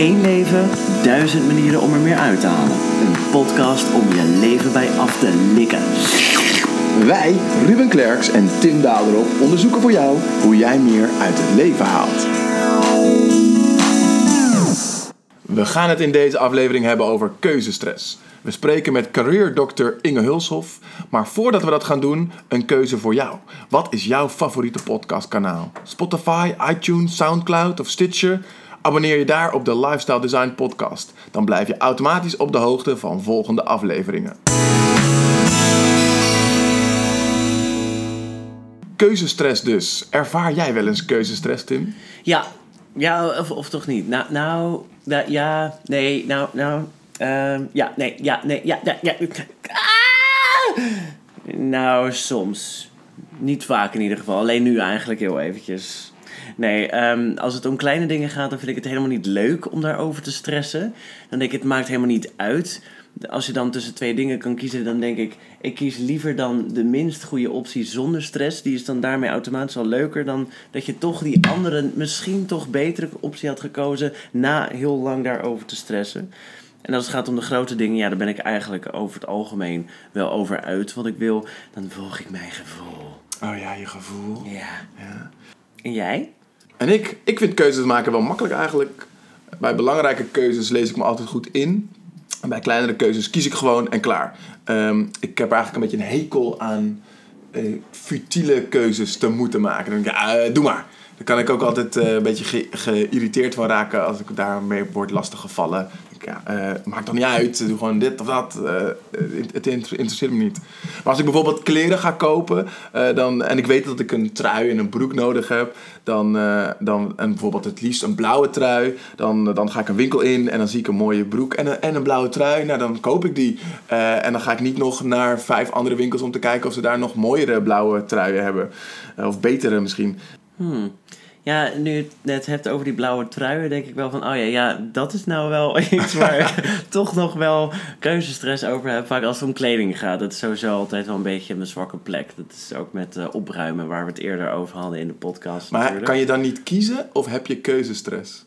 Eén leven, duizend manieren om er meer uit te halen. Een podcast om je leven bij af te likken. Wij, Ruben Klerks en Tim Daderop, onderzoeken voor jou hoe jij meer uit het leven haalt. We gaan het in deze aflevering hebben over keuzestress. We spreken met careerdokter Inge Hulshoff. Maar voordat we dat gaan doen, een keuze voor jou. Wat is jouw favoriete podcastkanaal? Spotify, iTunes, Soundcloud of Stitcher? Abonneer je daar op de Lifestyle Design Podcast. Dan blijf je automatisch op de hoogte van volgende afleveringen. Keuzestress dus. Ervaar jij wel eens keuzestress, Tim? Ja, ja of, toch niet? Nou, nou, nou, ja, nee, nou, nou, ehm, ja, nee, ja, nee, ja, ja, ja. Ah! Nou, soms. Niet vaak in ieder geval. Alleen nu eigenlijk heel eventjes. Nee, ehm, als het om kleine dingen gaat, dan vind ik het helemaal niet leuk om daarover te stressen. Dan denk ik, het maakt helemaal niet uit. Als je dan tussen twee dingen kan kiezen, dan denk ik, ik kies liever dan de minst goede optie zonder stress. Die is dan daarmee automatisch al leuker dan dat je toch die andere, misschien toch betere optie had gekozen na heel lang daarover te stressen. En als het gaat om de grote dingen, ja, daar ben ik eigenlijk over het algemeen wel over uit wat ik wil. Dan volg ik mijn gevoel. Oh ja, je gevoel. Ja. Ja. En jij? En ik, ik vind keuzes maken wel makkelijk eigenlijk. Bij belangrijke keuzes lees ik me altijd goed in. En bij kleinere keuzes kies ik gewoon en klaar. Ehm, ik heb eigenlijk een beetje een hekel aan eh, futiele keuzes te moeten maken. Dan denk ik, ja, eh, doe maar. Daar kan ik ook altijd eh, een beetje ge- geïrriteerd van raken als ik daarmee word lastiggevallen. Ik, Ja, eh, maakt toch niet uit, doe gewoon dit of dat. Eh, het, het inter- interesseert me niet. Maar als ik bijvoorbeeld kleren ga kopen dan, en ik weet dat ik een trui en een broek nodig heb, dan, dan, en bijvoorbeeld het liefst een blauwe trui, dan, dan ga ik een winkel in en dan zie ik een mooie broek en een, en een blauwe trui. Nou, dan koop ik die. En dan ga ik niet nog naar vijf andere winkels om te kijken of ze daar nog mooiere blauwe truien hebben. Of betere misschien. Hmm. Ja, nu je het net hebt over die blauwe truien, denk ik wel van, oh ja, ja, dat is nou wel iets waar ik toch nog wel keuzestress over heb. Vaak als het om kleding gaat. Dat is sowieso altijd wel een beetje mijn zwakke plek. Dat is ook met eh, opruimen, waar we het eerder over hadden in de podcast. Maar natuurlijk. kan je dan niet kiezen of heb je keuzestress?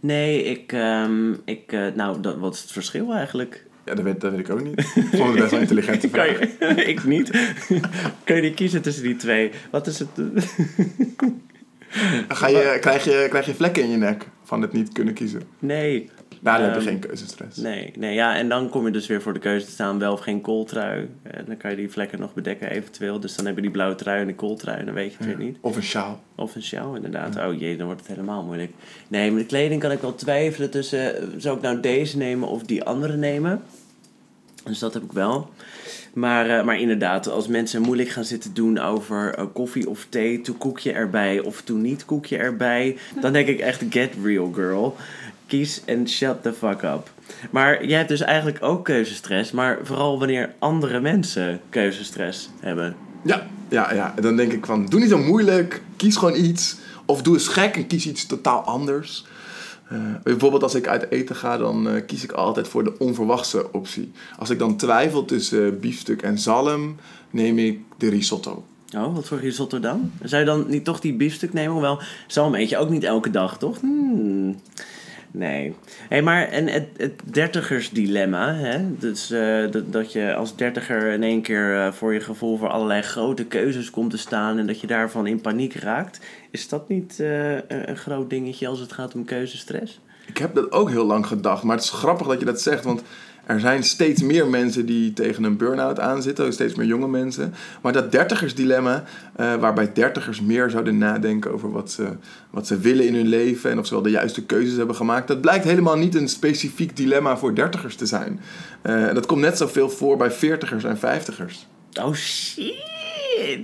Nee, ik, ehm, ik eh, nou, dat, wat is het verschil eigenlijk? Ja, dat weet, dat weet ik ook niet. Ik vond het best wel intelligente vraag. je, ik niet. kan je niet kiezen tussen die twee? Wat is het? Ga je, krijg, je, krijg je vlekken in je nek van het niet kunnen kiezen? Nee. Nou, dan heb Ehm, je geen keuzestress. Nee, nee, ja, en dan kom je dus weer voor de keuze te staan, wel of geen kooltrui. En dan kan je die vlekken nog bedekken eventueel. Dus dan heb je die blauwe trui en de kooltrui en dan weet je het Ja. weer niet. Of een sjaal. Of een sjaal, inderdaad. Oh jee, dan wordt het helemaal moeilijk. Nee, met de kleding kan ik wel twijfelen tussen... eh, Zou ik nou deze nemen of die andere nemen? Dus dat heb ik wel. Maar, eh, maar inderdaad, als mensen moeilijk gaan zitten doen over eh, koffie of thee, toe koekje erbij of toe niet koekje erbij, dan denk ik echt get real girl. Kies en shut the fuck up. Maar jij hebt dus eigenlijk ook keuzestress, maar vooral wanneer andere mensen keuzestress hebben. Ja, ja, ja. Dan denk ik van, doe niet zo moeilijk. Kies gewoon iets. Of doe eens gek en kies iets totaal anders. Eh, bijvoorbeeld als ik uit eten ga, dan eh, kies ik altijd voor de onverwachte optie. Als ik dan twijfel tussen eh, biefstuk en zalm, neem ik de risotto. Oh, wat voor risotto dan? Zou je dan niet toch die biefstuk nemen? Hoewel, zalm eet je ook niet elke dag, toch? Hmm. Nee. Hey, maar en het, het dertigersdilemma, hè? Dus, eh, dat, dat je als dertiger in één keer eh, voor je gevoel voor allerlei grote keuzes komt te staan en dat je daarvan in paniek raakt. Is dat niet eh, een groot dingetje als het gaat om keuzestress? Ik heb dat ook heel lang gedacht, maar het is grappig dat je dat zegt, want er zijn steeds meer mensen die tegen een burn-out aanzitten, steeds meer jonge mensen. Maar dat dertigersdilemma, eh waarbij dertigers meer zouden nadenken over wat ze, wat ze willen in hun leven en of ze wel de juiste keuzes hebben gemaakt, dat blijkt helemaal niet een specifiek dilemma voor dertigers te zijn. Eh, dat komt net zoveel voor bij veertigers en vijftigers. Oh shit!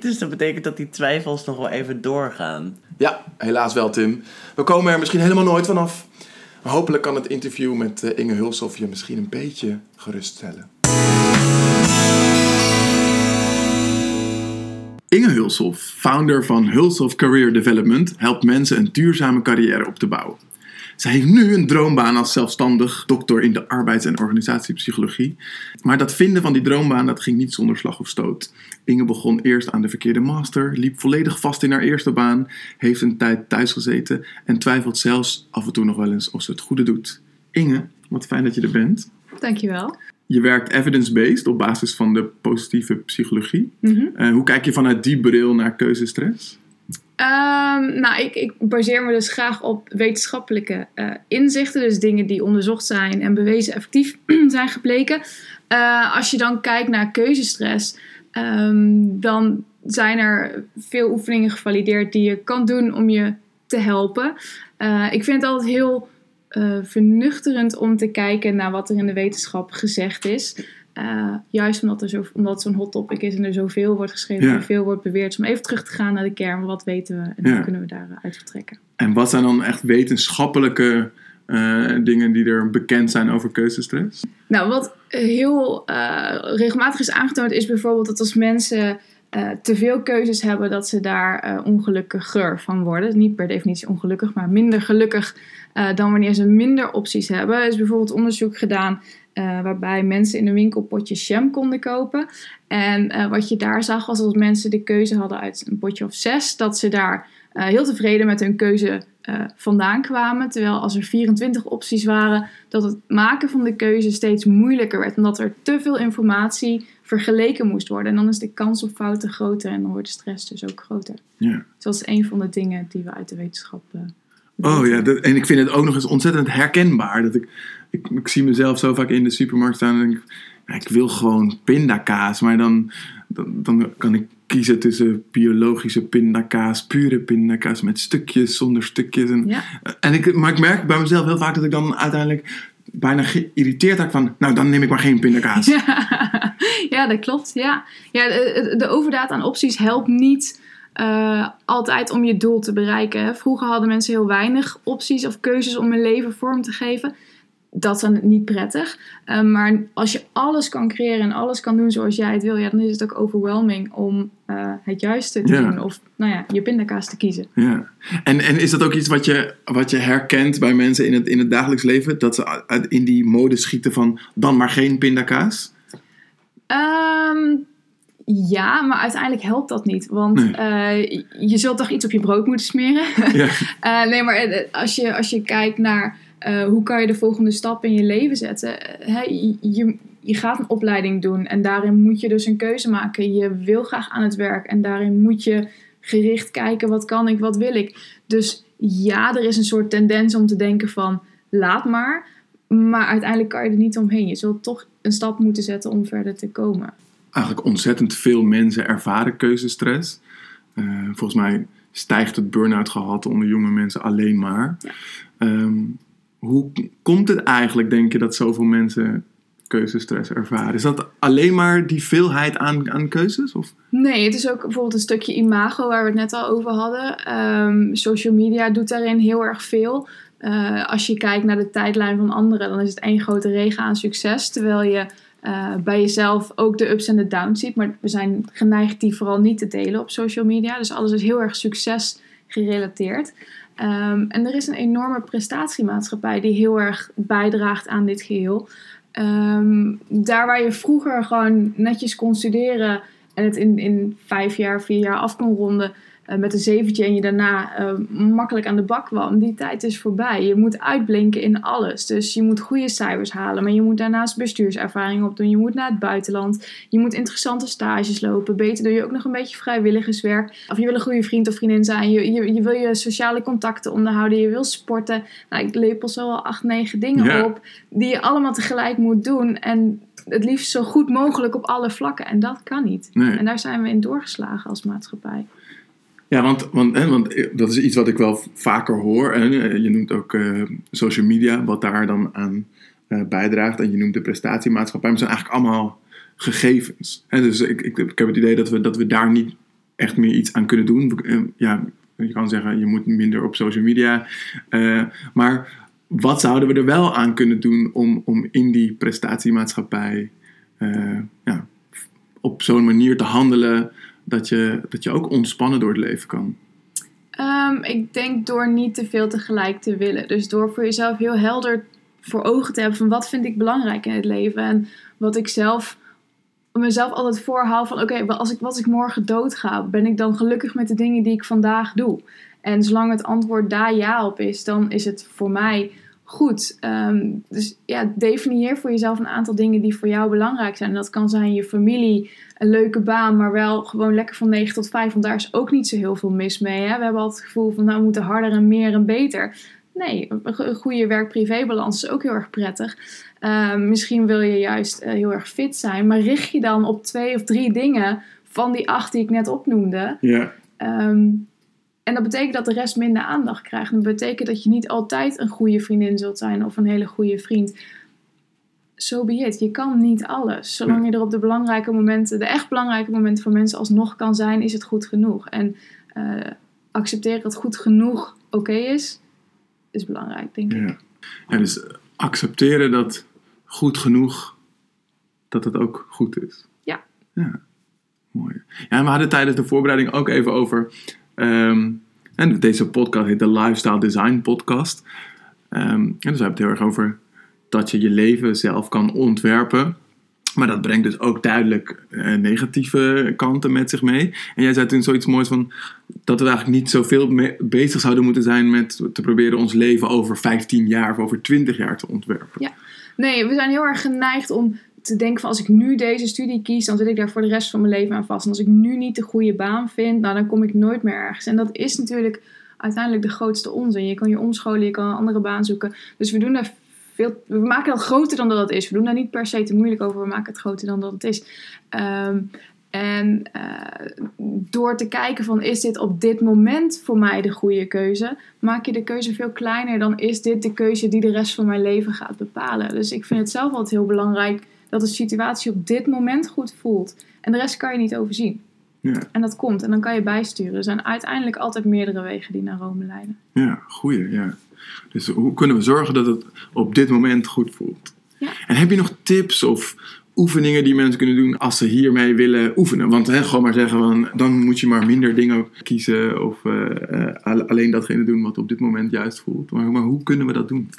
Dus dat betekent dat die twijfels nog wel even doorgaan. Ja, helaas wel Tim. We komen er misschien helemaal nooit vanaf. Hopelijk kan het interview met eh, Inge Hulshoff je misschien een beetje geruststellen. Inge Hulshoff, founder van Hulshoff Career Development, helpt mensen een duurzame carrière op te bouwen. Zij heeft nu een droombaan als zelfstandig dokter in de arbeids- en organisatiepsychologie. Maar dat vinden van die droombaan, dat ging niet zonder slag of stoot. Inge begon eerst aan de verkeerde master, liep volledig vast in haar eerste baan, heeft een tijd thuis gezeten en twijfelt zelfs af en toe nog wel eens of ze het goede doet. Inge, wat fijn dat je er bent. Dankjewel. Je werkt evidence-based op basis van de positieve psychologie. Mhm. Eh, hoe kijk je vanuit die bril naar keuzestress? Ehm, nou, ik, ik baseer me dus graag op wetenschappelijke eh, inzichten. Dus dingen die onderzocht zijn en bewezen effectief zijn gebleken. Eh, als je dan kijkt naar keuzestress, ehm, dan zijn er veel oefeningen gevalideerd die je kan doen om je te helpen. Eh, ik vind het altijd heel vernuchterend om te kijken naar wat er in de wetenschap gezegd is. Eh, juist omdat, er zo, omdat het zo'n hot topic is en er zoveel wordt geschreven en veel wordt beweerd. Dus om even terug te gaan naar de kern. Wat weten we en hoe kunnen we daaruit vertrekken? En wat zijn dan echt wetenschappelijke eh, dingen die er bekend zijn over keuzestress? Nou, wat heel eh, regelmatig is aangetoond is bijvoorbeeld dat als mensen eh, te veel keuzes hebben, dat ze daar eh, ongelukkiger van worden. Niet per definitie ongelukkig, maar minder gelukkig eh, dan wanneer ze minder opties hebben. Er is bijvoorbeeld onderzoek gedaan eh, waarbij mensen in een winkel potjes jam konden kopen. En eh, wat je daar zag was als mensen de keuze hadden uit een potje of zes, dat ze daar eh, heel tevreden met hun keuze vandaan kwamen. Terwijl als er 24 opties waren, dat het maken van de keuze steeds moeilijker werd. Omdat er te veel informatie vergeleken moest worden. En dan is de kans op fouten groter en dan wordt de stress dus ook groter. Ja. Dus dat is een van de dingen die we uit de wetenschap. Oh ja, dat- en ik vind het ook nog eens ontzettend herkenbaar. Dat ik, ik, ik zie mezelf zo vaak in de supermarkt staan en denk ik, ik wil gewoon pindakaas. Maar dan, dan, dan kan ik kiezen tussen biologische pindakaas, pure pindakaas met stukjes, zonder stukjes. En, Ja. en ik, maar ik merk bij mezelf heel vaak dat ik dan uiteindelijk bijna geïrriteerd raak van, nou dan neem ik maar geen pindakaas. Ja, ja, dat klopt. Ja. Ja, de, de overdaad aan opties helpt niet eh, altijd om je doel te bereiken. hè. Vroeger hadden mensen heel weinig opties of keuzes om hun leven vorm te geven. Dat is dan niet prettig. Eh, maar als je alles kan creëren en alles kan doen zoals jij het wil, ja, dan is het ook overwhelming om eh, het juiste te Ja. doen. Of nou ja, je pindakaas te kiezen. Ja. En, en is dat ook iets wat je, wat je herkent bij mensen in het, in het dagelijks leven? Dat ze in die mode schieten van dan maar geen pindakaas? Ehm, ja, maar uiteindelijk helpt dat niet. Want Nee. eh, je zult toch iets op je brood moeten smeren. Ja. Nee, maar als je, als je kijkt naar eh, hoe kan je de volgende stap in je leven zetten. eh, je, je, gaat een opleiding doen en daarin moet je dus een keuze maken. Je wil graag aan het werk en daarin moet je gericht kijken wat kan ik, wat wil ik. Dus ja, er is een soort tendens om te denken van laat maar. Maar uiteindelijk kan je er niet omheen. Je zult toch een stap moeten zetten om verder te komen. Eigenlijk ontzettend veel mensen ervaren keuzestress. Eh, volgens mij stijgt het burn-out gehalte onder jonge mensen alleen maar. Ja. Ehm, hoe komt het eigenlijk, denk je, dat zoveel mensen keuzestress ervaren? Is dat alleen maar die veelheid aan, aan keuzes? Of? Nee, het is ook bijvoorbeeld een stukje imago waar we het net al over hadden. Ehm, social media doet daarin heel erg veel. Eh, als je kijkt naar de tijdlijn van anderen, dan is het één grote regen aan succes. Terwijl je eh, bij jezelf ook de ups en de downs ziet. Maar we zijn geneigd die vooral niet te delen op social media. Dus alles is heel erg succes gerelateerd. Ehm, en er is een enorme prestatiemaatschappij die heel erg bijdraagt aan dit geheel. Ehm, daar waar je vroeger gewoon netjes kon studeren en het in, in vijf jaar, vier jaar af kon ronden met een zeventje en je daarna eh, makkelijk aan de bak kwam, die tijd is voorbij. Je moet uitblinken in alles. Dus je moet goede cijfers halen, maar je moet daarnaast bestuurservaring opdoen. Je moet naar het buitenland. Je moet interessante stages lopen. Beter doe je ook nog een beetje vrijwilligerswerk. Of je wil een goede vriend of vriendin zijn. Je, je, je wil je sociale contacten onderhouden. Je wil sporten. Nou, ik lepel zo al acht, negen dingen Ja. op die je allemaal tegelijk moet doen. En het liefst zo goed mogelijk op alle vlakken. En dat kan niet. Nee. En daar zijn we in doorgeslagen als maatschappij. Ja, want, want, hè, want eh, dat is iets wat ik wel vaker hoor. Eh, je noemt ook eh, social media, wat daar dan aan eh, bijdraagt. En je noemt de prestatiemaatschappij. Maar het zijn eigenlijk allemaal gegevens. Hè? Dus ik, ik, ik heb het idee dat we, dat we daar niet echt meer iets aan kunnen doen. Ja, je kan zeggen, je moet minder op social media. Maar wat zouden we er wel aan kunnen doen om, om in die prestatiemaatschappij ja, op zo'n manier te handelen dat je, dat je ook ontspannen door het leven kan? Ehm, ik denk door niet te veel tegelijk te willen. Dus door voor jezelf heel helder voor ogen te hebben van wat vind ik belangrijk in het leven. En wat ik zelf mezelf altijd voorhoud van oké, als, ik, als ik morgen doodga, ben ik dan gelukkig met de dingen die ik vandaag doe? En zolang het antwoord daar ja op is, dan is het voor mij goed. Ehm, dus ja, definieer voor jezelf een aantal dingen die voor jou belangrijk zijn. En dat kan zijn je familie, een leuke baan, maar wel gewoon lekker van 9 tot 5. Want daar is ook niet zo heel veel mis mee. Hè? We hebben altijd het gevoel van nou we moeten harder en meer en beter. Nee, een goede werk-privé-balans is ook heel erg prettig. Ehm, misschien wil je juist eh, heel erg fit zijn, maar richt je dan op twee of drie dingen van die acht die ik net opnoemde. Ja. Ehm, en dat betekent dat de rest minder aandacht krijgt. dat betekent dat je niet altijd een goede vriendin zult zijn of een hele goede vriend. Zo so be it. Je kan niet alles. Zolang je er op de belangrijke momenten, de echt belangrijke momenten voor mensen alsnog kan zijn, is het goed genoeg. En uh, accepteren dat goed genoeg oké is, is belangrijk, denk ik. Ja. ja, dus accepteren dat goed genoeg, dat het ook goed is. Ja. Ja, mooi. Ja, we hadden tijdens de voorbereiding ook even over Ehm, en deze podcast heet de Lifestyle Design Podcast. Um, en dus we hebben het heel erg over dat je je leven zelf kan ontwerpen. Maar dat brengt dus ook duidelijk uh, negatieve kanten met zich mee. En jij zei toen zoiets moois van dat we eigenlijk niet zoveel bezig zouden moeten zijn met te proberen ons leven over 15 jaar of over 20 jaar te ontwerpen. Ja, nee, we zijn heel erg geneigd om te denken van als ik nu deze studie kies, dan zit ik daar voor de rest van mijn leven aan vast. En als ik nu niet de goede baan vind, nou, dan kom ik nooit meer ergens. En dat is natuurlijk uiteindelijk de grootste onzin. Je kan je omscholen, je kan een andere baan zoeken. Dus we doen daar veel, we maken dat groter dan dat het is. We doen daar niet per se te moeilijk over, we maken het groter dan dat het is. Ehm, en uh, door te kijken van is dit op dit moment voor mij de goede keuze, maak je de keuze veel kleiner dan is dit de keuze die de rest van mijn leven gaat bepalen. Dus ik vind het zelf altijd heel belangrijk dat de situatie op dit moment goed voelt. En de rest kan je niet overzien. Ja. En dat komt en dan kan je bijsturen. Er zijn uiteindelijk altijd meerdere wegen die naar Rome leiden. Ja, goeie, ja. Dus hoe kunnen we zorgen dat het op dit moment goed voelt? Ja. En heb je nog tips of oefeningen die mensen kunnen doen als ze hiermee willen oefenen? Want hè, gewoon maar zeggen, van, dan moet je maar minder dingen kiezen of uh, alleen datgene doen wat op dit moment juist voelt. Maar, maar hoe kunnen we dat doen?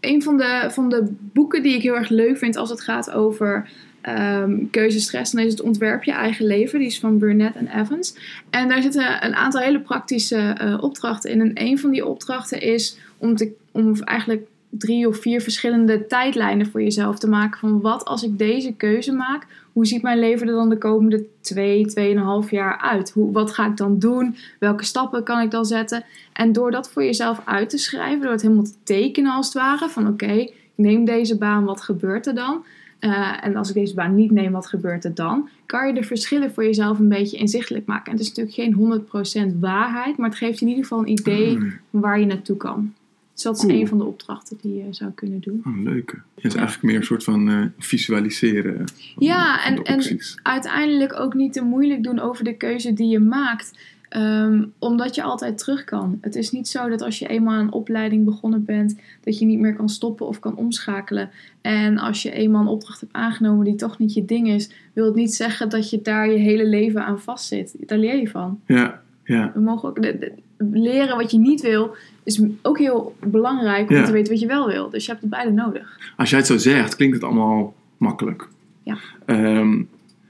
Een van de, van de boeken die ik heel erg leuk vind als het gaat over um, keuzestress, dan is het Ontwerp je eigen leven. Die is van Burnett en Evans. En daar zitten een aantal hele praktische uh, opdrachten in. En een van die opdrachten is om, te, om eigenlijk drie of vier verschillende tijdlijnen voor jezelf te maken. Van wat als ik deze keuze maak, hoe ziet mijn leven er dan de komende twee, tweeënhalf jaar uit? Hoe, wat ga ik dan doen? Welke stappen kan ik dan zetten? En door dat voor jezelf uit te schrijven, door het helemaal te tekenen als het ware, van oké, ik neem deze baan, wat gebeurt er dan? Uh, en als ik deze baan niet neem, wat gebeurt er dan? Kan je de verschillen voor jezelf een beetje inzichtelijk maken? En het is natuurlijk geen 100% waarheid, maar het geeft in ieder geval een idee Mm. waar je naartoe kan. Dus dat is Cool. een van de opdrachten die je zou kunnen doen. Oh, leuke. Het is eigenlijk meer een soort van eh, visualiseren. van- Ja, van en- en-. Uiteindelijk ook niet te moeilijk doen over de keuze die je maakt. Ehm, omdat je altijd terug kan. Het is niet zo dat als je eenmaal een opleiding begonnen bent, dat je niet meer kan stoppen of kan omschakelen. En als je eenmaal een opdracht hebt aangenomen die toch niet je ding is, wil het niet zeggen dat je daar je hele leven aan vastzit. Daar leer je van. Ja, ja. We mogen ook de- de- leren wat je niet wil, is ook heel belangrijk om Ja. te weten wat je wel wil. Dus je hebt het beide nodig. Als jij het zo zegt, klinkt het allemaal makkelijk. Ja. Ehm,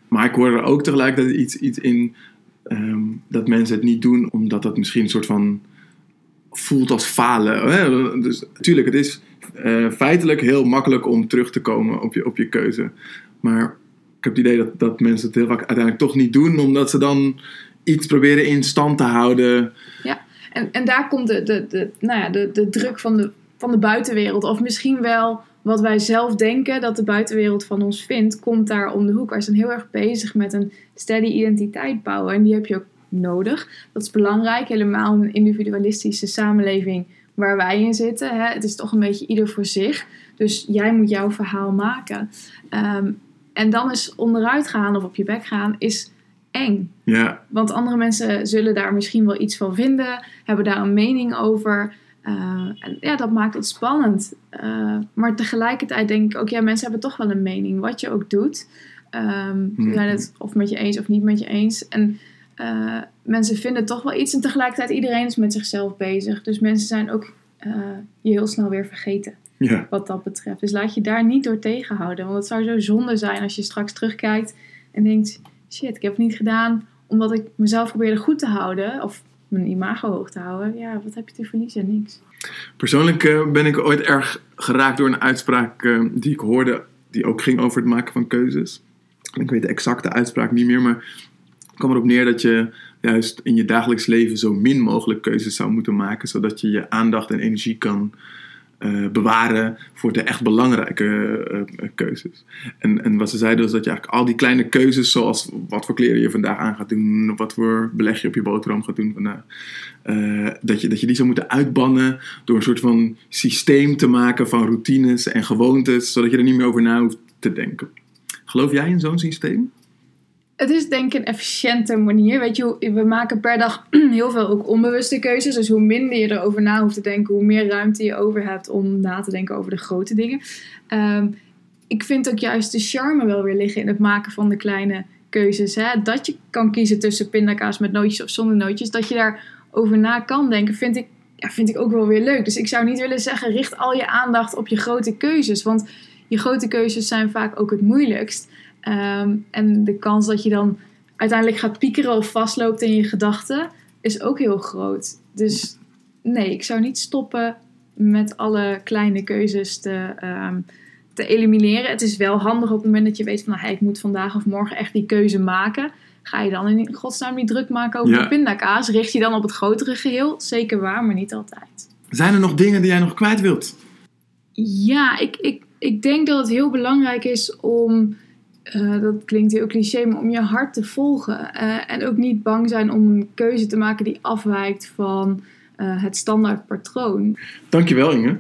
maar ik hoor er ook tegelijkertijd iets, iets in ehm, dat mensen het niet doen omdat dat misschien een soort van voelt als falen. Hè? Dus natuurlijk, het is eh, feitelijk heel makkelijk om terug te komen op je, op je keuze. Maar ik heb het idee dat, dat mensen het heel vaak uiteindelijk toch niet doen, omdat ze dan iets proberen in stand te houden. En, en daar komt de, de, de, nou ja, de, de druk van de, van de buitenwereld. Of misschien wel wat wij zelf denken dat de buitenwereld van ons vindt, komt daar om de hoek. Wij zijn heel erg bezig met een steady identiteit bouwen. En die heb je ook nodig. Dat is belangrijk, helemaal in een individualistische samenleving waar wij in zitten. Hè. Het is toch een beetje ieder voor zich. Dus jij moet jouw verhaal maken. Ehm, en dan is onderuit gaan of op je bek gaan, is eng. Ja, Want andere mensen zullen daar misschien wel iets van vinden, hebben daar een mening over. Eh, en ja, dat maakt het spannend. Eh, maar tegelijkertijd denk ik ook, ja, mensen hebben toch wel een mening, wat je ook doet. Ehm, Ze zijn het of met je eens of niet met je eens. En eh, mensen vinden toch wel iets en tegelijkertijd iedereen is met zichzelf bezig. Dus mensen zijn ook je heel snel weer vergeten Ja. wat dat betreft. Dus laat je daar niet door tegenhouden. Want het zou zo zonde zijn als je straks terugkijkt en denkt: shit, ik heb het niet gedaan omdat ik mezelf probeerde goed te houden of mijn imago hoog te houden. Ja, wat heb je te verliezen? Niks. Persoonlijk eh, ben ik ooit erg geraakt door een uitspraak eh, die ik hoorde, die ook ging over het maken van keuzes. Ik weet de exacte uitspraak niet meer, maar het kwam erop neer dat je juist in je dagelijks leven zo min mogelijk keuzes zou moeten maken, zodat je je aandacht en energie kan eh, bewaren voor de echt belangrijke eh, eh, keuzes. En, en wat ze zeiden was dat je eigenlijk al die kleine keuzes, zoals wat voor kleren je vandaag aan gaat doen, wat voor beleg je op je boterham gaat doen vandaag, dat, je, dat je die zou moeten uitbannen door een soort van systeem te maken van routines en gewoontes, zodat je er niet meer over na hoeft te denken. Geloof jij in zo'n systeem? Het is denk ik een efficiënte manier. Weet je, we maken per dag heel veel ook onbewuste keuzes. Dus hoe minder je erover na hoeft te denken, hoe meer ruimte je over hebt om na te denken over de grote dingen. Ehm, ik vind ook juist de charme wel weer liggen in het maken van de kleine keuzes. Hè? Dat je kan kiezen tussen pindakaas met nootjes of zonder nootjes. Dat je daarover na kan denken, vind ik, ja, vind ik ook wel weer leuk. Dus ik zou niet willen zeggen, richt al je aandacht op je grote keuzes. Want je grote keuzes zijn vaak ook het moeilijkst. Ehm, en de kans dat je dan uiteindelijk gaat piekeren of vastloopt in je gedachten is ook heel groot. Dus nee, ik zou niet stoppen met alle kleine keuzes te, ehm, te elimineren. Het is wel handig op het moment dat je weet van nou, hey, ik moet vandaag of morgen echt die keuze maken. Ga je dan in godsnaam niet druk maken over Ja. de pindakaas? Richt je dan op het grotere geheel? Zeker waar, maar niet altijd. Zijn er nog dingen die jij nog kwijt wilt? Ja, ik, ik, ik denk dat het heel belangrijk is om, eh, dat klinkt heel cliché, maar om je hart te volgen. Eh, en ook niet bang zijn om een keuze te maken die afwijkt van eh, het standaard patroon. Dankjewel Inge.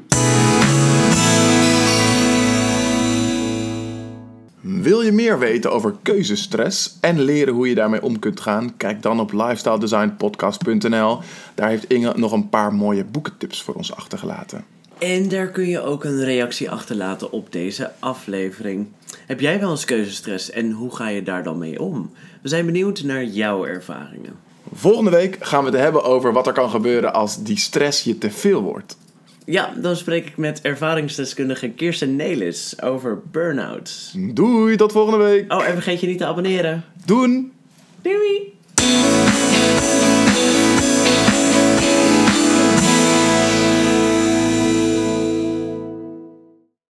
Wil je meer weten over keuzestress en leren hoe je daarmee om kunt gaan? Kijk dan op lifestyledesignpodcast.nl. Daar heeft Inge nog een paar mooie boekentips voor ons achtergelaten. En daar kun je ook een reactie achterlaten op deze aflevering. Heb jij wel eens keuzestress en hoe ga je daar dan mee om? We zijn benieuwd naar jouw ervaringen. Volgende week gaan we het hebben over wat er kan gebeuren als die stress je te veel wordt. Ja, dan spreek ik met ervaringsdeskundige Kirsten Nelis over burn-out. Doei, tot volgende week. Oh, en vergeet je niet te abonneren. Doen! Doei!